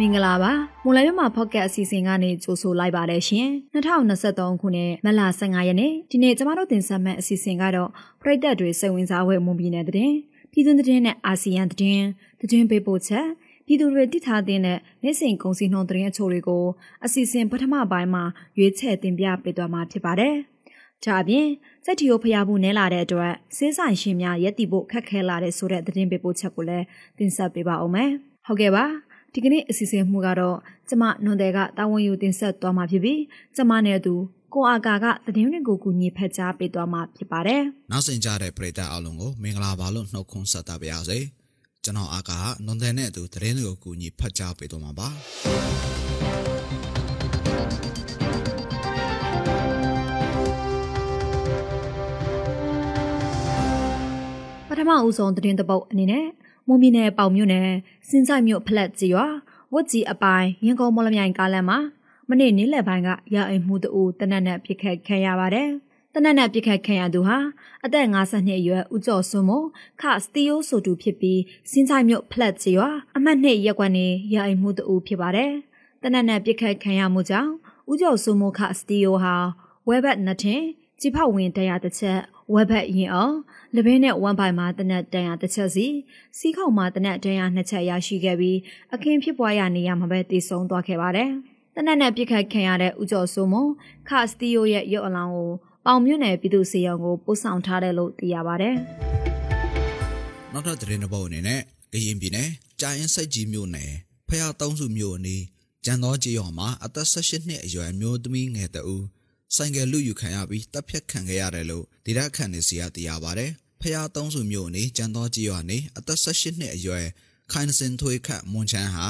မင်္ဂလာပါမွန်လမြမဖော့ကတ်အစီအစဉ်ကနေကြိုဆိုလိုက်ပါတယ်ရှင်2023ခုနှစ်မလ15ရက်နေ့ဒီနေ့ကျမတို့တင်ဆက်မယ့်အစီအစဉ်ကတော့ပြည်သက်တွေစိတ်ဝင်စားဖွယ်မွန်ပြည်နယ်တဲ့ပြည်သူသတင်းနဲ့အာဆီယံသတင်းသတင်းပေးပို့ချက်ပြည်သူတွေတည်ထားတဲ့နေ့စဉ်ကုန်စည်နှုန်းသတင်းအချို့တွေကိုအစီအစဉ်ပထမပိုင်းမှာရွေးချယ်တင်ပြပေးသွားမှာဖြစ်ပါတယ်။ဒါအပြင်စက်တီယိုဖျားမှုနဲလာတဲ့အတွက်စေးဆိုင်ရှင်များရက်တီဖို့ခက်ခဲလာတဲ့ဆိုတဲ့သတင်းပေးပို့ချက်ကိုလည်းတင်ဆက်ပေးပါဦးမယ်။ဟုတ်ကဲ့ပါ။ ဒီကနေ့အစီအစဉ်မှုကတော့ကျမနွန်တဲ့ကတာဝန်ယူတင်ဆက်သွားမှာဖြစ်ပြီးကျမနဲ့အတူကိုအာကာကသတင်းတွေကိုကူညီဖက်ကြားပေးသွားမှာဖြစ်ပါတယ်။နောက်ဆင်ကြတဲ့ပရိသတ်အားလုံးကိုမင်္ဂလာပါလို့နှုတ်ခွန်းဆက်တာပါရစေ။ကျွန်တော်အာကာကနွန်တဲ့နဲ့အတူသတင်းတွေကိုကူညီဖက်ကြားပေးသွားမှာပါ။ပထမဦးဆုံးသတင်းတပုတ်အနေနဲ့မွန်ပြည်နယ်ပေါင်မြို့နယ် စင်ဆိုင်မြို့ဖလက်ကြီးရွာဝတ်ကြီးအပိုင်းရင်ကုန်မော်လမြိုင်ကားလမ်းမှာမနေ့နေ့လယ်ပိုင်းကရာအိမ်မှုတူတနက်နဲ့ပြစ်ခတ်ခံရပါတယ်။တနက်နဲ့ပြစ်ခတ်ခံရသူဟာအသက်52အရွယ်ဦးကျော်စွန်းမို့ခစတီယိုဆိုတူဖြစ်ပြီးစင်ဆိုင်မြို့ဖလက်ကြီးရွာအမှတ်2ရက်ကွက်နေရာအိမ်မှုတူဖြစ်ပါတယ်။တနက်နဲ့ပြစ်ခတ်ခံရမှုကြောင့်ဦးကျော်စွန်းမို့ခစတီယိုဟာဝဲဘက်နှစ်ထင်ကြည်ဖောက်ဝင်တရားတစ်ချက် ဝက်ဘက်ရင်အောင်လပင်းနဲ့ဝမ်ပိုင်မှာတနက်တန်ရတစ်ချက်စီစီးခေါက်မှာတနက်တန်ရနှစ်ချက်ရရှိခဲ့ပြီးအခင်းဖြစ်ပွားရနေရမှာပဲတည်ဆုံသွားခဲ့ပါတယ်။တနက်နဲ့ပြစ်ခတ်ခံရတဲ့ဦးကျော်စိုးမွန်ခစတီယိုရဲ့ရုပ်အလောင်းကိုပေါင်မြွနယ်ပြည်သူစေယုံကိုပို့ဆောင်ထားတယ်လို့သိရပါတယ်။နောက်ထပ်သတင်းတစ်ပုဒ်အနေနဲ့ကရင်ပြည်နယ်ကြာရင်စိတ်ကြီးမြို့နယ်ဖျားသုံးစုမြို့အနီးကျန်သောကြေးရွာမှာအသက်18နှစ်အရွယ်မျိုးသမီးငယ်တဦး ဆိုင်ကယ်လူယူခံရပြီးတပ်ဖြတ်ခံခဲ့ရတယ်လို့ဒေတာခန့်နေစီကသိရပါတယ်။ဖျားသုံးစုမျိုးနေကျန်သောကြီးရွာနေအသက်18နှစ်အရွယ်ခိုင်စင်ထွေးခတ်မွန်ချန်းဟာ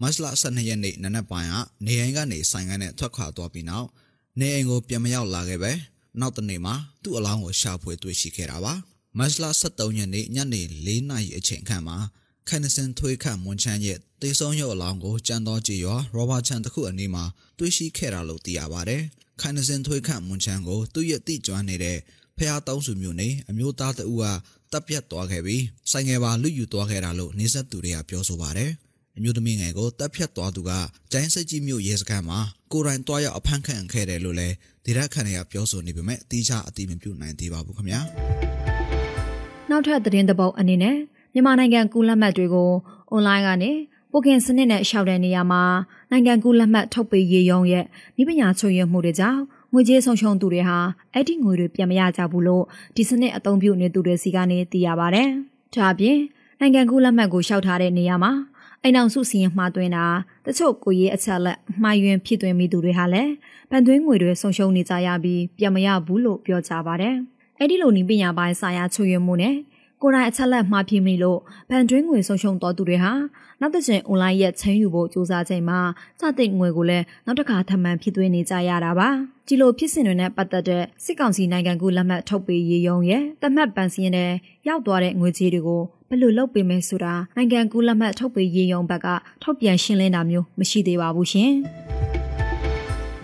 မတ်လ12ရက်နေ့နနက်ပိုင်းကနေအိမ်ကနေဆိုင်ကနဲ့ထွက်ခွာသွားပြီးနောက်နေအိမ်ကိုပြန်မရောက်လာခဲ့ပဲနောက်တနေ့မှာသူ့အလောင်းကိုရှာဖွေတွေ့ရှိခဲ့တာပါ။မတ်လ23ရက်နေ့ညနေ4နာရီအချိန်ခန့်မှာခိုင်စင်ထွေးခတ်မွန်ချန်းရဲ့တေဆုံးရုပ်အလောင်းကိုကျန်သောကြီးရွာရောဘာချန်တစ်ခုအနီးမှာတွေ့ရှိခဲ့တာလို့သိရပါတယ်။ ခိုင်နစင်ထွေးခန့်မွန်ချန်ကိုသူ့ရဲ့တိကျွမ်းနေတဲ့ဖះတောင်းစုမျိုးနဲ့အမျိုးသားတဦးကတပ်ပြတ်သွားခဲ့ပြီးဆိုင်ငယ်ပါလူယူသွားခဲ့တာလို့နေဆက်သူတွေကပြောဆိုပါတယ်အမျိုးသမီးငယ်ကိုတပ်ဖြတ်သွားသူကကျိုင်းစစ်ကြီးမြို့ရဲစခန်းမှာကိုရိုင်းတွားရောက်အဖမ်းခံခဲ့တယ်လို့လည်းဒေသခံတွေကပြောဆိုနေပေမဲ့တိကျအတိမပြုနိုင်သေးပါဘူးခင်ဗျာနောက်ထပ်သတင်းသဘောအနေနဲ့မြန်မာနိုင်ငံကူးလက်မှတ်တွေကိုအွန်လိုင်းကနေ ပိုကင်စနစ်နဲ့ရှောက်တဲ့နေရာမှာနိုင်ငံကူးလက်မှတ်ထုတ်ပေးရေးရုံးရဲ့ဤပညာချုပ်ရမှုတွေကြောင့်ငွေကြေးဆုံးရှုံးသူတွေဟာအဲ့ဒီငွေတွေပြန်မရကြဘူးလို့ဒီစနစ်အသုံးပြုနေသူတွေစီကနေသိရပါဗျ။ဒါအပြင်နိုင်ငံကူးလက်မှတ်ကိုရှောက်ထားတဲ့နေရာမှာအိမ်အောင်စုစီရင်မှားသွင်းတာတချို့ကိုရေးအချက်လက်မှားယွင်းဖြစ်သွင်းမိသူတွေဟာလည်းဗန်သွင်းငွေတွေဆုံးရှုံးနေကြရပြီးပြန်မရဘူးလို့ပြောကြပါတယ်။အဲ့ဒီလိုနီးပညာပိုင်းဆိုင်ရာချုပ်ရမှုနဲ့ ကိုယ်တိုင်အချက်လက်မှားဖြစ်မိလို့ဗန်တွင်းငွေဆုံးရှုံးတော်သူတွေဟာနောက်တစ်ချိန်အွန်လိုင်းရဲ့ချင်းယူဖို့စူးစမ်းချိန်မှာစတဲ့ငွေကိုလည်းနောက်တစ်ခါထပ်မံဖြစ်သွင်းနေကြရတာပါဒီလိုဖြစ်စဉ်တွေနဲ့ပတ်သက်တဲ့စစ်ကောင်စီနိုင်ငံကူလက်မှတ်ထုတ်ပေးရေးရုံရဲ့တမတ်ပန်စီရင်တဲ့ရောက်သွားတဲ့ငွေကြေးတွေကိုဘယ်လိုလုပ်ပေးမယ်ဆိုတာနိုင်ငံကူလက်မှတ်ထုတ်ပေးရေးရုံဘက်ကထုတ်ပြန်ရှင်းလင်းတာမျိုးမရှိသေးပါဘူးရှင်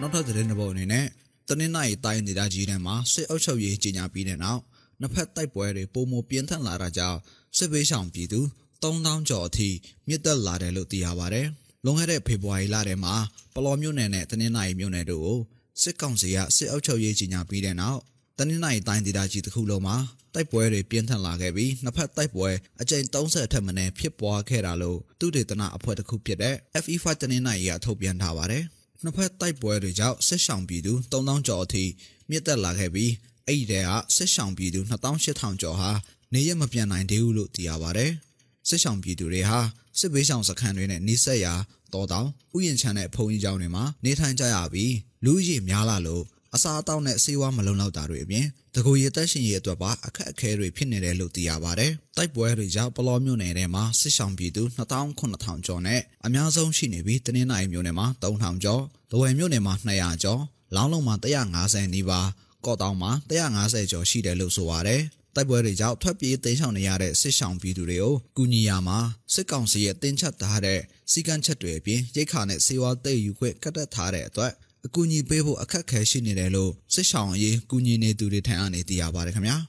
နောက်ထပ်သတင်းတစ်ပုဒ်အနေနဲ့တနင်္လာရီတိုင်းဒေသကြီးထဲမှာစစ်အုပ်ချုပ်ရေးကြီးညာပြီးတဲ့နောက် နှစ်ဖက်တိုက်ပွဲတွေပုံမပြင်းထန်လာတာကြောင့်စစ်ပေးဆောင်ပြည်သူ3000ကျော်အထိမြင့်တက်လာတယ်လို့သိရပါတယ်။လွန်ခဲ့တဲ့ဖေဖော်ဝါရီလထဲမှာပလော်မြို့နယ်နဲ့တနင်္လာရီမြို့နယ်တို့ကိုစစ်ကောင်စီကစစ်အုပ်ချုပ်ရေးကြီးညာပြီးတဲ့နောက်တနင်္လာရီတိုင်းဒေသကြီးတစ်ခုလုံးမှာတိုက်ပွဲတွေပြင်းထန်လာခဲ့ပြီးနှစ်ဖက်တိုက်ပွဲအကြိမ်30ထက်မနည်းဖြစ်ပွားခဲ့တာလို့သူတေသနအဖွဲ့တစ်ခုဖြစ်တဲ့ FE5 တနင်္လာရီကထုတ်ပြန်ထားပါတယ်။နှစ်ဖက်တိုက်ပွဲတွေကြောင့်စစ်ဆောင်ပြည်သူ3000ကျော်အထိမြင့်တက်လာခဲ့ပြီး အဲ့ဒီတဲ့ကစစ်ဆောင်ပြည်သူ2800ကျော်ဟာနေရမပြန်နိုင်သေးဘူးလို့သိရပါတယ်။စစ်ဆောင်ပြည်သူတွေဟာစစ်ဘေးရှောင်စခန်းတွေနဲ့နှိစက်ရာတော်တောင်ဥယျာဉ်ချမ်းတဲ့ဖုန်ကြီးကျောင်းတွေမှာနေထိုင်ကြရပြီးလူကြီးများလာလို့အစားအသောက်နဲ့ဆေးဝါးမလုံလောက်တာတွေအပြင်တကူရသက်ရှင်ရေးအတွက်ပါအခက်အခဲတွေဖြစ်နေတယ်လို့သိရပါတယ်။တိုက်ပွဲတွေကြောင့်ပလောမြို့နယ်ထဲမှာစစ်ဆောင်ပြည်သူ2900ကျော်နဲ့အများဆုံးရှိနေပြီးတနင်္လာရီမြို့နယ်မှာ3000ကျော်၊ဒဝယ်မြို့နယ်မှာ200ကျော်၊လောင်းလုံးမှာ150နီးပါး ကော့တောင်မှာ150ကျော်ရှိတယ်လို့ဆိုပါတယ်။တိုက်ပွဲတွေကြောင့်ထွက်ပြေးတိမ်းရှောင်နေရတဲ့စစ်ရှောင်ပြည်သူတွေကိုကူညီရမှာစစ်ကောင်စီရဲ့တင်ချက်ထားတဲ့စီကံချက်တွေအပြင်ရိတ်ခါနဲ့စေဝါတိတ်ယူခွင့်ကတ်တက်ထားတဲ့အတွက်အကူအညီပေးဖို့အခက်ခဲရှိနေတယ်လို့စစ်ရှောင်အရေးကူညီနေသူတွေထံကနေသိရပါတယ်ခင်ဗျာ။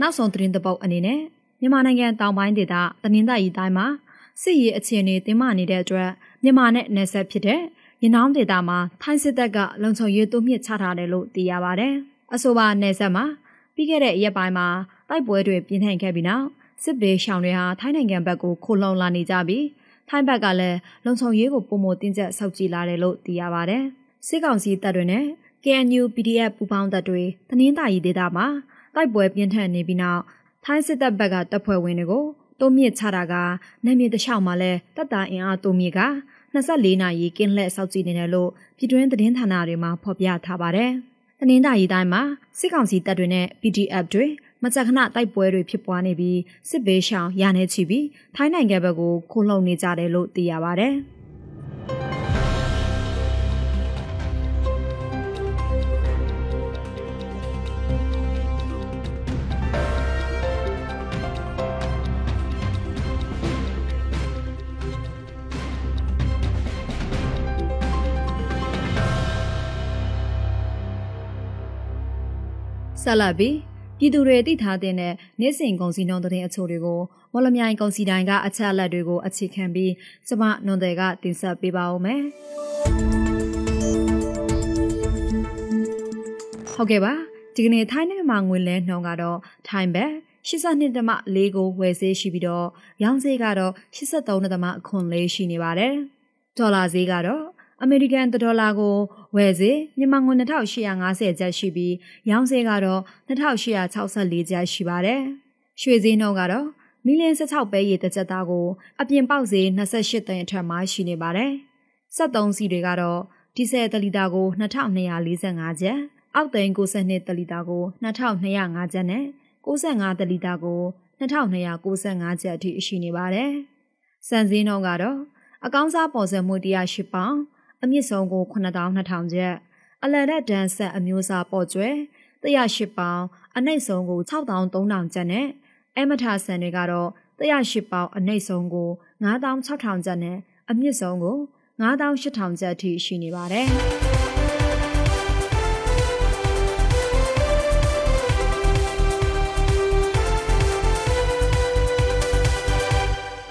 နောက်ဆုံးသတင်းတစ်ပုဒ်အနေနဲ့မြန်မာနိုင်ငံတောင်ပိုင်းဒေသတနင်္သာရီတိုင်းမှာစစ်ရေးအခြေအနေတင်းမာနေတဲ့အတွက်မြန်မာနဲ့နယ်စပ်ဖြစ်တဲ့ ရနောင်းဒေသမှာထိုင်းစစ်တပ်ကလုံခြုံရေးတိုးမြင့်ချထားတယ်လို့သိရပါဗျ။အဆိုပါနယ်စပ်မှာပြီးခဲ့တဲ့ရက်ပိုင်းမှာတိုက်ပွဲတွေပြင်းထန်ခဲ့ပြီးနောက်စစ်ဘေးရှောင်တွေဟာထိုင်းနိုင်ငံဘက်ကိုခိုလှုံလာနေကြပြီးထိုင်းဘက်ကလည်းလုံခြုံရေးကိုပုံမတင်ကျပ်ဆောက်ကြည့်လာတယ်လို့သိရပါဗျ။စစ်ကောင်စီတပ်တွေနဲ့ KNU PDF ပူးပေါင်းတပ်တွေတနင်္သာရီဒေသမှာတိုက်ပွဲပြင်းထန်နေပြီးနောက်ထိုင်းစစ်တပ်ဘက်ကတပ်ဖွဲ့ဝင်တွေကိုတိုးမြင့်ချတာကနယ်မြေတလျှောက်မှာလဲတပ်သားအင်အားတိုးမြင့်က 24နာရီကင်းလှည့်စောင့်ကြည့်နေတယ်လို့ပြည်တွင်းသတင်းဌာနတွေမှာဖော်ပြထားပါတယ်။တနင်္သာရီတိုင်းမှာစစ်ကောင်စီတပ်တွေနဲ့ PDF တွေမကြခဏတိုက်ပွဲတွေဖြစ်ပွားနေပြီးစစ်ဘေးရှောင်ရနေချီပြီးထိုင်းနိုင်ငံဘက်ကိုခိုးလှုံနေကြတယ်လို့သိရပါတယ်။ ဆက်လက်ပြီးပြည်သူတွေသိထားတဲ့နေ့စဉ်ကုန်စည်နှုန်းတဲ့အချို့တွေကိုမော်လမြိုင်ကုန်စည်တိုင်းကအချက်အလက်တွေကိုအခြေခံပြီးကျမနွန်တယ်ကတင်ဆက်ပေးပါဦးမယ်။ဟုတ်ကဲ့ပါဒီကနေ့ထိုင်းနိုင်ငံမှာငွေလဲနှုန်းကတော့ထိုင်းဘက်82.4ကိုဝယ်ဈေးရှိပြီးတော့ရောင်းဈေးကတော့83.4ရှိနေပါတယ်။ဒေါ်လာဈေးကတော့ အမေရိကန်ဒေါ်လာကိုဝယ်စေမြန်မာငွေ2850ကျပ်ရှိပြီးရောင်းစေကတော့2864ကျပ်ရှိပါတယ်။ရွှေဈေးနှုန်းကတော့မီလီယံ16ပဲရေတစ်ကြက်သားကိုအပြင်ပေါက်ဈေး28သိန်းအထက်မှာရှိနေပါတယ်။73စီတွေကတော့ဒီဇယ်တလီတာကို2245ကျပ်အောက်သိန်း92တလီတာကို2205ကျပ်နဲ့65တလီတာကို2295ကျပ်အထိရှိနေပါတယ်။စံစည်းနှုန်းကတော့အကောင်းစားပေါ်စံမှု108ပေါင် အမြင့်ဆုံးကို9200ကျပ်အလယ်ရက်ဒန်ဆက်အမျိုးအစားပေါ်ကျွဲ108ပေါင်အနှိမ့်ဆုံးကို6300ကျပ်နဲ့အမထာဆန်တွေကတော့108ပေါင်အနှိမ့်ဆုံးကို9600ကျပ်နဲ့အမြင့်ဆုံးကို9800ကျပ်အထိရှိနေပါတယ်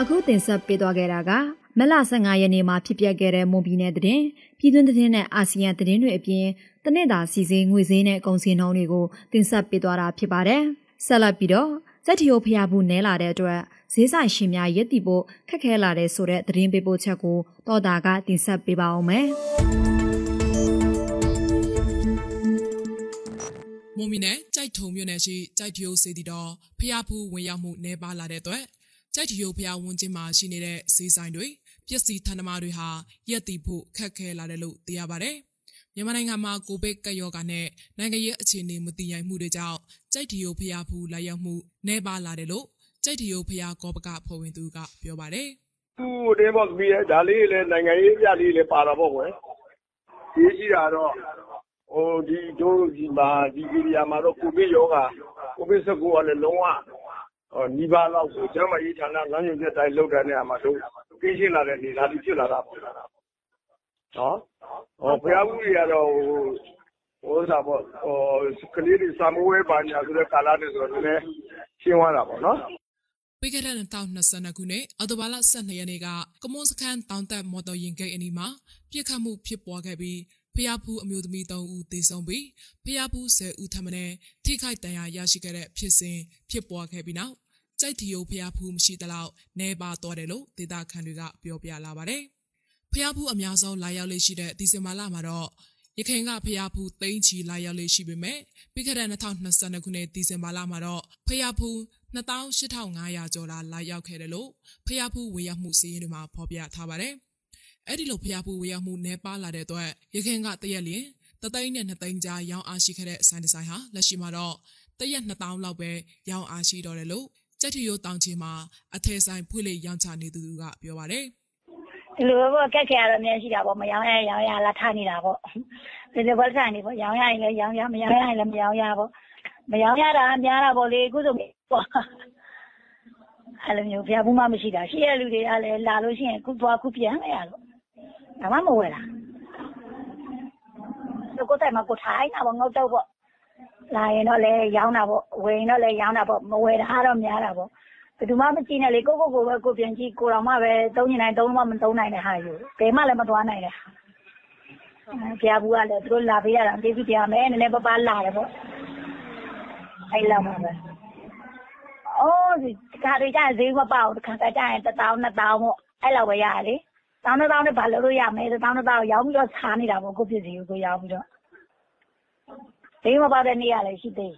အခုတင်ဆက်ပေးသွားခဲ့တာကမလ15ရက်နေ့မှာဖြစ်ပျက်ခဲ့တဲ့မွန်ပြည်နယ်သတင်းပြည်တွင်းသတင်းနဲ့အာဆီယံသတင်းတွေအပြင်တနစ်တာစီစဉ်ငွေစင်းနဲ့ကုန်စည်နှုန်းတွေကိုတင်ဆက်ပေးသွားတာဖြစ်ပါတယ်။ဆက်လက်ပြီးတော့စက်တီယိုဖျားဘူးနဲလာတဲ့အတွက်ဈေးဆိုင်ရှင်များရက်တီဖို့ခက်ခဲလာတဲ့ဆိုတဲ့သတင်းပေးပို့ချက်ကိုတော်တာကတင်ဆက်ပေးပါအောင်မယ်။မွန်မီနဲ့ကြိုက်ထုံမြို့နယ်ရှိကြိုက်တရိုးစေတီတော်ဖျားဖူးဝင်ရောက်မှုနေပါလာတဲ့အတွက် ကြိုက်တရိုးဖျားဝန်းကျင်မှာရှိနေတဲ့ဈေးဆိုင်တွေပစ္စည်းဌာနမတွေဟာရက်တီဖို့ခက်ခဲလာတယ်လို့သိရပါတယ်။မြန်မာနိုင်ငံမှာကိုဗစ်ကပ်ရောဂါနဲ့နိုင်ငံရေးအခြေအနေမတည်ငြိမ်မှုတွေကြောင့်ကြိုက်တီယိုဖျားဖူးလာရောက်မှုနှဲပါလာတယ်လို့ကြိုက်တီယိုဖျားကောပကဖော်ဝင်သူကပြောပါတယ်။သူ့တင်းဘော့သမီးရဲ့ဒါလေးလည်းနိုင်ငံရေးပြလေးလည်းပါတာပေါ့ကွယ်။ရေးရှိတာတော့ဟိုဒီတို့ဒီမှာဒီဧရိယာမှာတော့ကိုဗစ်ရောဂါကိုဗစ်19ကလည်းလုံးဝ နီးပါးလောက်ကိုကျန်းမာရေးဌာနလမ်းညွှန်ချက်အတိုင်းလုပ်တဲ့နေရာမှာတို့ကင်းရှင်းလာတဲ့အနေအထားတွေဖြစ်လာတာပေါ့နော်ဟောဘုရားဘူးတွေကတော့ဟိုစားပေါ့ဟိုကလေးတွေစာမိုးဝဲပါညာဆိုတဲ့ကာလနဲ့ဆိုတော့လည်းရှင်းသွားတာပေါ့နော်ပြီးခဲ့တဲ့2022ခုနှစ်အော်တိုဘာလ12ရက်နေ့ကကမွန်စခန်းတောင်တက်မော်တော်ယာဉ်ဂိတ်အနီးမှာပြစ်ခတ်မှုဖြစ်ပွားခဲ့ပြီးဖျားဖူးအမျိုးသမီး3ဦးသေဆုံးပြီးဖျားဖူး10ဦးထပ်မံထိခိုက်ဒဏ်ရာရရှိခဲ့တဲ့ဖြစ်စဉ်ဖြစ်ပွားခဲ့ပြီးနောက် ကြိုက်တီယိုဖျားဖူးမရှိသလောက်နေပါတော့တယ်လို့ဒေတာခန်တွေကပြောပြလာပါတယ်။ဖျားဖူးအများဆုံးလာရောက်လေရှိတဲ့ဒီဇင်ဘာလမှာတော့ရခိုင်ကဖျားဖူးသိန်းချီလာရောက်လေရှိပေမဲ့ပြီးခဲ့တဲ့2022ခုနှစ်ဒီဇင်ဘာလမှာတော့ဖျားဖူး28,500ကျော်လာလာရောက်ခဲ့တယ်လို့ဖျားဖူးဝေရောက်မှုစီးရင်တွေမှာဖော်ပြထားပါတယ်။အဲ့ဒီလိုဖျားဖူးဝေရောက်မှုနေပါလာတဲ့အတွက်ရခိုင်ကတရက်လျင်တသိန်းနဲ့2သိန်းကြားရောင်းအားရှိခဲ့တဲ့ဆိုင်ဒီဇိုင်းဟာလက်ရှိမှာတော့တရက်2000လောက်ပဲရောင်းအားရှိတော့တယ်လို့ ကြက်ထီရိုးတောင်ချေမှာအထယ်ဆိုင်ဖွင့်လေရောင်းချနေသူကပြောပါတယ်ဒီလိုပေါ့ကက်ခဲရတော့အများရှိတာပေါ့မရောင်းရရောင်းရလာထားနေတာပေါ့ဒီလိုပဲဆိုင်နေပေါ့ရောင်းရရင်လည်းရောင်းရမရောင်းရရင်လည်းမရောင်းရပေါ့မရောင်းရတာများတာပေါ့လေအခုဆိုပေါ့အဲ့လိုမျိုးဖျားဘူးမှမရှိတာရှိရလူတွေကလည်းလာလို့ရှိရင်ခုသွားခုပြန်ရလို့ဒါမှမဝယ်တာကိုယ်တိုင်မှာကိုထိုင်းတာပေါ့ငေါတော့ပေါ့ လာရင်တော့လည်းရောင်းတာပေါ့ဝယ်ရင်တော့လည်းရောင်းတာပေါ့မဝယ်တာတော့များတာပေါ့ဘယ်သူမှမကြည့်နဲ့လေကိုကိုကိုပဲကိုပြန်ကြည့်ကိုတော်မှပဲသုံးနေနိုင်သုံးမှမသုံးနိုင်တဲ့ဟာယူဘယ်မှလည်းမသွားနိုင်တဲ့ဟာဘုရားဘူးကလည်းသူတို့လာပေးရတာတေးပြီးတရားမယ်နည်းနည်းပပလာတယ်ပေါ့အဲ့လောက်ပါပဲအော်ဒီခါတွေကျရင်ဈေးမပေါ့တခါကကျရင်1000 2000ပေါ့အဲ့လောက်ပဲရတယ်လေတောင်းတောင်းနဲ့ဘာလို့လို့ရမလဲတောင်းတောင်းရောင်းပြီးတော့စားနေတာပေါ့ကိုပစ္စည်းကိုကိုရောင်းပြီးတော့ ဈေးမပေါ့တဲ့နေ့ရလည်းရှိသေး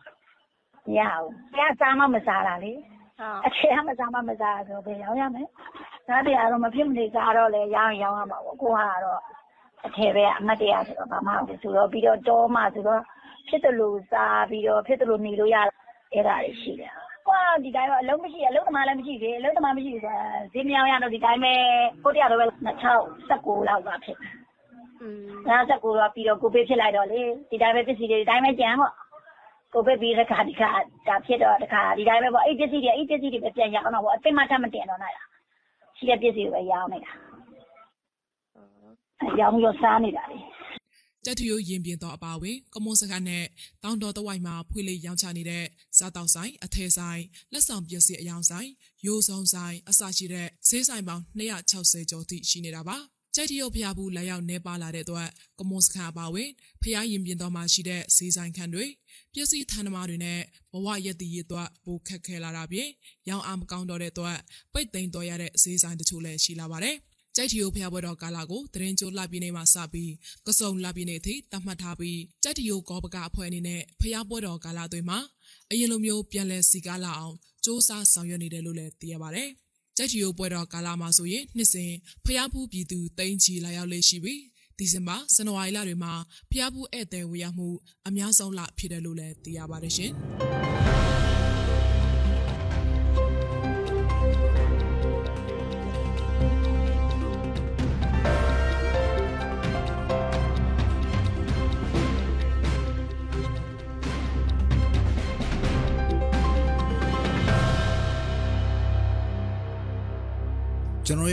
မရဘူးတရားစားမှမစားတာလေဟုတ်အခြေအမစားမှမစားဆိုဘယ်ရောင်းရမလဲဒါတရားတော့မဖြစ်မနေစားတော့လေရောင်းရင်ရောင်းရမှာပေါ့ကိုကတော့အထည်ပဲအမတ်တရားဆိုတော့ဘာမှမဟုတ်ဘူးဆိုတော့ပြီးတော့တောမှဆိုတော့ဖြစ်တယ်လို့စားပြီးတော့ဖြစ်တယ်လို့နေလို့ရအဲ့ဒါတွေရှိတယ်ဟောဒီတိုင်းတော့အလုံးမရှိအလုံးသမားလည်းမရှိသေးအလုံးသမားမရှိဘူးဆိုတာဈေးမရောင်းရတော့ဒီတိုင်းပဲကိုတရားတော့ပဲ2019လောက်ကဖြစ်တယ် อืม2019တော့ပြီးတော့ကိုပေးဖြစ်လိုက်တော့လေဒီတိုင်းပဲပစ္စည်းတွေဒီတိုင်းပဲကြံပေါ့ကိုပေးပြီးတစ်ခါဒီခါဒါဖြစ်တော့တစ်ခါဒီတိုင်းပဲပေါ့အဲ့ပစ္စည်းတွေအဲ့ပစ္စည်းတွေပဲပြန်ရအောင်တော့ပေါ့အသိမှတ်ထမတင်တော့နိုင်လားရှိတဲ့ပစ္စည်းတွေပဲရောင်းနေတာအဲရောင်းပြီးတော့စားနေတာလေကြက်ထီယိုရင်ပြင်တော်အပါအဝင်ကမွန်စကန်နဲ့တောင်တော်တဝိုက်မှာဖွေလေးရောင်းချနေတဲ့စားတောက်ဆိုင်အထည်ဆိုင်လက်ဆောင်ပစ္စည်းအယောင်ဆိုင်ရိုးစုံဆိုင်အစရှိတဲ့ဈေးဆိုင်ပေါင်း260ကျော်ထိရှိနေတာပါ ကြက်ထီယိုဖျားဘူးလာရောက်နေပါလာတဲ့အတွက်ကမွန်စကန်အပါအဝင်ဖျားရင်ပြင်တော်မှာရှိတဲ့ဈေးဆိုင်ခန်းတွေပစ္စည်းဌာနမတွေနဲ့ဘဝရက်တည်ရအတွက်ပိုခက်ခဲလာတာပြင်ရောင်းအားမကောင်းတော့တဲ့အတွက်ပိတ်သိမ်းတော်ရတဲ့ဈေးဆိုင်တချို့လည်းရှိလာပါတယ်ကြိုက်ထီယိုဖျားပွဲတော်ကာလာကိုတရင်ကျိုးလှပြင်းနေမှာစပြီးကစုံလှပြင်းနေအထိတတ်မှတ်ထားပြီးကြိုက်ထီယိုကောပကအဖွဲ့အနေနဲ့ဖျားပွဲတော်ကာလာတွေမှာအရင်လိုမျိုးပြန်လဲစီကားလာအောင်စ조사ဆောင်ရွက်နေတယ်လို့လည်းသိရပါတယ်။ ကြိုက်ထီယိုပွဲတော်ကာလာမှာဆိုရင်နှစ်စဉ်ဖျားဖူးပြည်သူတိန့်ချီလာရောက်လေရှိပြီးဒီဇင်ဘာဇန်နဝါရီလတွေမှာဖျားဖူးဧည့်သည်ဝေရောက်မှုအများဆုံးလဖြစ်တယ်လို့လည်းသိရပါတယ်ရှင်။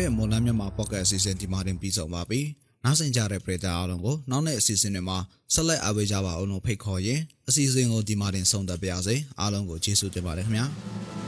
ရဲ့မွန်လန်းမြန်မာပေါ့ကတ်အစီအစဉ်ဒီမှာတင်ပြီးဆုံးပါပြီ။နောက်ဆင်ကြတဲ့ပရိသတ်အားလုံးကိုနောက်နေ့အစီအစဉ်တွေမှာဆက်လက်အားပေးကြပါအောင်လို့ဖိတ်ခေါ်ရင်အစီအစဉ်ကိုဒီမှာတင်ဆုံးသက်ပါရစေ။အားလုံးကိုကျေးဇူးတင်ပါတယ်ခင်ဗျာ။